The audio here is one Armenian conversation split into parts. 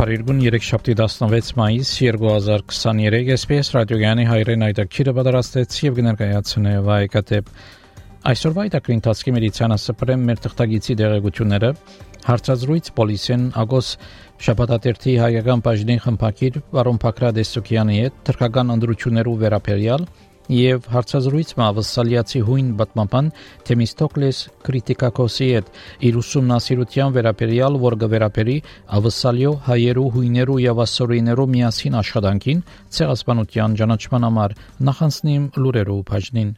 Փարիգուն 3-շաբթի 16 մայիս 2023 SPS ռադիոգյանի հայրեն այդակիրը պատրաստեց եւ կներկայացնե վայկատեպ Այսօրվա այդակրի ընթացքի մեդիցինա սպրեմ մեր թղթագիտի դերակցությունները հարցազրույց պոլիսեն ագոս շաբաթատերթի հայկական բաժնի խմբակիր Վարոն Փակրադեսոկյանի հետ թրկական անդրություններով վերապերյալ եւ հարցազրույց մավսալիացի հույն բատմապան Թեմիստոկլես քրիտիկակոսի հետ իր ուսումնասիրության վերաբերյալ որ գվերապերի ավսալիո հայերու հույներու եւ ասորիներու միասին աշխատանքին ցեղասպանության ճանաչման համար նախանցնիմ լուրերով բաժնին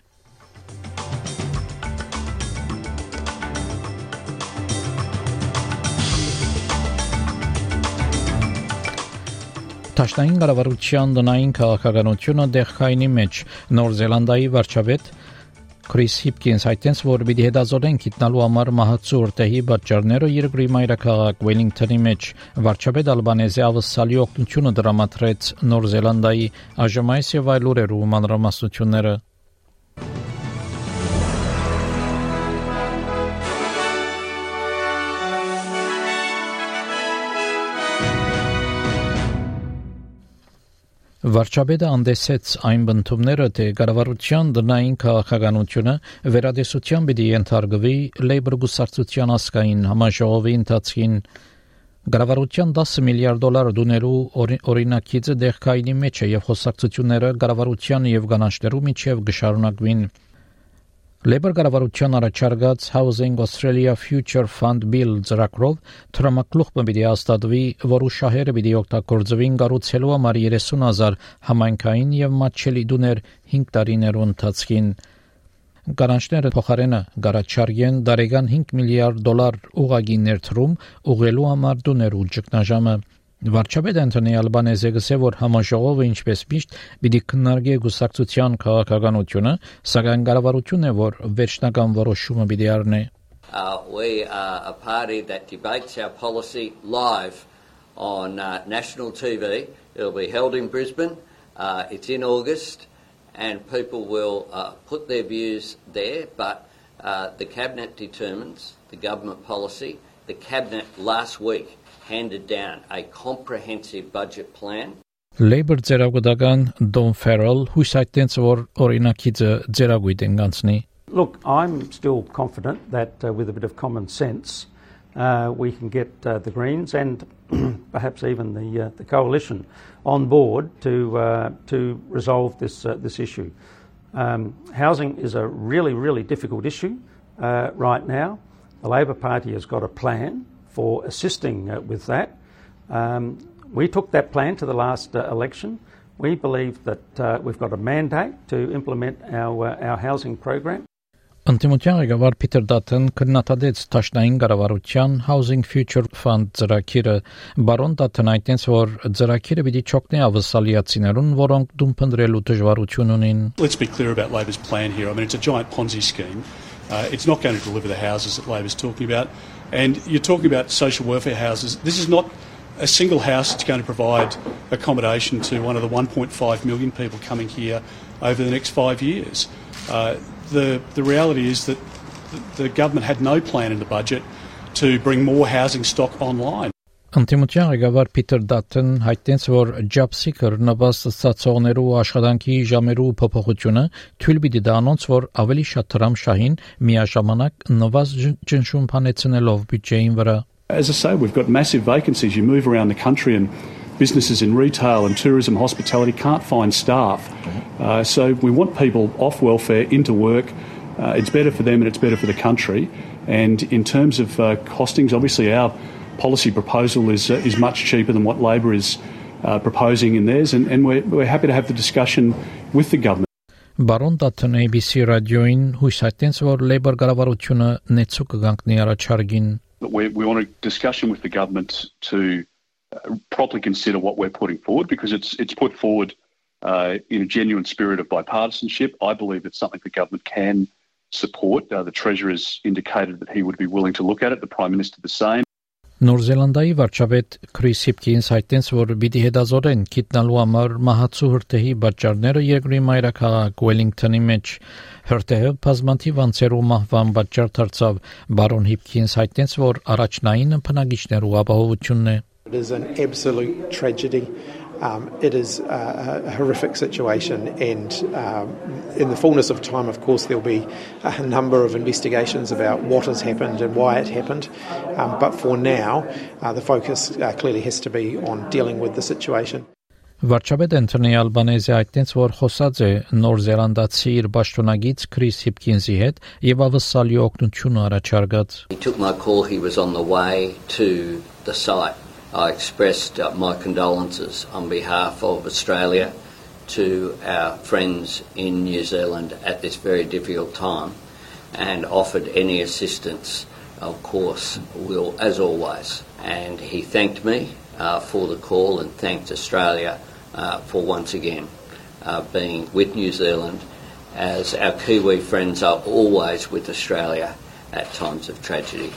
Տաշտային կառավարության դնային քաղաքականությունը դեղքայինի մեջ. Նոր Զելանդիայի վարչապետ Քրիս Հիփկինս հայտնեց, որ պիտի հետազոտեն գիտնալու համար մահացու օրտեհի պատճառները երկրի մայրաքաղաք Վելինգթոնի մեջ վարչապետ Ալբանեզի ավսալի օգնությունը դրամատրեց Նոր Զելանդիայի ԱԺՄ-ից եւ այլ ուրերու մանրամասնությունները Վարչապետը անդեսեց այն բնդումները, թե կառավարության դնային քաղաքականությունը վերադեսության պիտի ենթարկվի Labour գուսարցության ասկային համաժողովի ընթացքին Գարավարության 10 միլիարդ դոլար դուներու օրինակիցը դեղքայինի մեջ է եւ խոսակցությունները գարավարության եւ կանանչներու միջև գշարունակվին Labour կառավարության առաջարկած Housing Australia Future Fund Bill ծրագրով թրամակլուխը պիտի հաստատվի, որու շահերը պիտի օգտագործվին կառուցելու համար 30000 համայնքային եւ մատչելի դուներ 5 տարիներու ընթացքին։ Գարանչները փոխարենը գարաչարգեն դարեգան 5 միլիարդ դոլար ուղագի ներդրում ուղղելու համար դուներու ճգնաժամը Վարչապետ Անտոնի Ալբանեզը գսե որ համաժողովը ինչպես միշտ պիտի քննարկի գուսակցության քաղաքականությունը, սակայն կառավարությունը որ վերջնական որոշումը պիտի առնի։ Uh, we are a party that debates our policy live on uh, national TV. It'll be held in Brisbane. Uh, it's in August, and people will uh, put their views there. But uh, the cabinet determines the government policy. The cabinet last week handed down a comprehensive budget plan. Labor ծերագուտական Don Farrell հույսայտնեց որ օրինակիցը ծերագույտ են գանցնի Look, I'm still confident that uh, with a bit of common sense, uh, we can get uh, the Greens and perhaps even the, uh, the coalition on board to, uh, to resolve this, uh, this issue. Um, housing is a really, really difficult issue right now. The Labor Party has got a plan for assisting with that. Um, we took that plan to the last election. We believe that we've got a mandate to implement our, our housing program. Անտիմության ղեկավար Փիթեր Դաթեն քննադատեց Թաշնային կառավարության Housing Future Fund ծրագիրը։ Բարոն Դաթեն այդտենց որ ծրագիրը պիտի չօգնի ավսալիացիներուն, որոնք դում փնտրելու դժվարություն ունին։ Let's be clear about Labor's plan here. I mean it's a giant Ponzi scheme. Uh, it's not going to deliver the houses that Labor's talking about. And you're talking about social welfare houses. This is not a single house that's going to provide accommodation to one of the 1.5 million people coming here over the next five years. Uh, the, the reality is that the government had no plan in the budget to bring more housing stock online. Անտիմության ղեկավար Փիթեր Դաթեն հայտնեց, որ job seeker նվաստացողներու աշխատանքի ժամերու փոփոխությունը թույլ պիտի դա անոնց, որ ավելի շատ դրամ շահին միաժամանակ նվազ ճնշում փանեցնելով բյուջեին վրա As I say, we've got massive vacancies. You move around the country and businesses in retail and tourism, hospitality can't find staff. Uh, so we want people off welfare into work. Uh, it's better for them and it's better for the country. And in terms of uh, costings, obviously our policy proposal is uh, is much cheaper than what Labor is uh, proposing in theirs, and, and we're, we're happy to have the discussion with the government. Բարոն Տաթն ABC ռադիոին հույս հայտնեց, որ Labour կառավարությունը նեցու կգանքնի առաջարկին we, we want a discussion with the government to uh, properly consider what we're putting forward because it's it's put forward uh, in a genuine spirit of bipartisanship. I believe it's something the government can support. Uh, the Treasurer has indicated that he would be willing to look at it. The Prime Minister the same. Նոր Զելանդիայի վարչապետ Քրիս Հիփքինս հայտնեց, որ պիտի հետազորեն գիտնալու համար մահացու հրթեհի պատճառները երկրի մայրաքաղաք Ուելինգթոնի մեջ հրթեհը բազմաթիվ անձերու մահվան պատճառ դարձավ բարոն Հիփքինս հայտնեց, որ առաջնային բնակիչներու ապահովությունն է It is an absolute tragedy. Um, it is a, a, horrific situation, and um, in the fullness of time, of course, there'll be a number of investigations about what has happened and why it happened. Um, but for now, uh, the focus uh, clearly has to be on dealing with the situation. Վարչապետ Անթոնի Ալբանեզի այդտենց որ խոսած է Նոր Զելանդացի իր պաշտոնագից Քրիս Հիփքինսի հետ եւ ավսալի օգնություն առաջարկած. He took my call he was on the way to the site I expressed uh, my condolences on behalf of Australia to our friends in New Zealand at this very difficult time and offered any assistance, of course, will as always. And he thanked me uh, for the call and thanked Australia uh, for once again uh, being with New Zealand as our Kiwi friends are always with Australia at times of tragedy.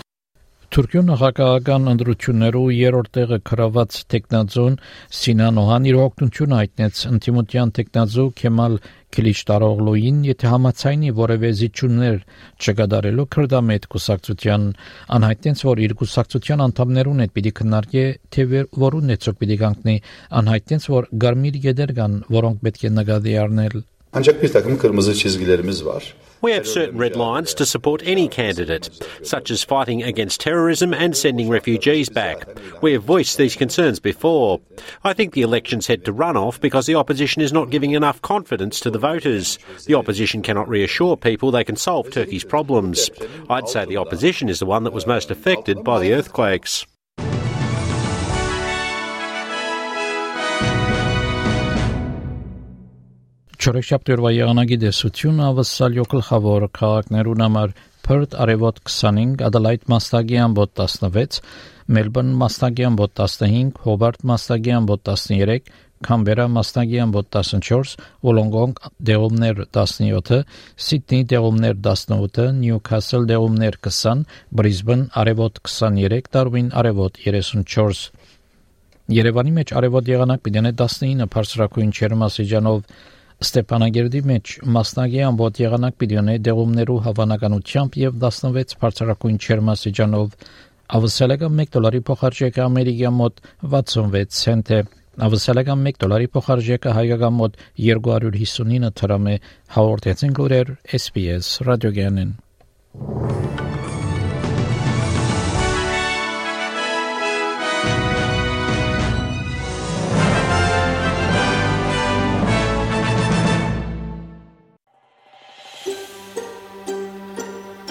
Թուրքիո նախագահական ընդրություններով երրորդ տեղը գրաված տեխնազոն Սինան Օհան իր օգնությունը հայտնեց ընդդիմության տեխնազո Քեմալ Քիլիչտարօղլուին, եթե համացայնի որևէ զիջումներ չկատարելու քրդամետ կուսակցության անհայտեց, որ իր կուսակցության անդամներուն հետ պիտի քննարկե, թե որուն նեցոք պիտի կանգնի, անհայտեց, որ գարմիր գեդեր կան, որոնք պետք է նկատի առնել Ancak bir takım kırmızı çizgilerimiz var. We have certain red lines to support any candidate, such as fighting against terrorism and sending refugees back. We have voiced these concerns before. I think the election's head to runoff because the opposition is not giving enough confidence to the voters. The opposition cannot reassure people they can solve Turkey's problems. I'd say the opposition is the one that was most affected by the earthquakes. Չորեքշաբթի օրվա եղանակի դեսությունը ավսալյո գլխավոր քաղաքներուն համար Perth արևոտ 25, Adelaide մաստագիան բոտ 16, Melbourne մաստագիան բոտ 15, Hobart մաստագիան բոտ 13, Canberra մաստագիան բոտ 14, Wollongong դեղումներ 17, Sydney դեղումներ 18, Newcastle դեղումներ 20, Brisbane արևոտ 23, Darwin արևոտ 34 Երևանի մեջ արևոտ եղանակ պիտի 19 բարձրակույն չերմասիջանով Ստեփանագերդի մեջ մասնագի ամբողջ եղանակ պիտի ունի դեղումներու հավանականությամբ եւ 16 բարձրակույն չերմասիջանով ավսալական 1 դոլարի փոխարժեքը ամերիկյան մոտ 66 سنت է ավսալական 1 դոլարի փոխարժեքը հայկական մոտ 259 դրամ է հաղորդեցին գորեր SPS ռադիոգյանեն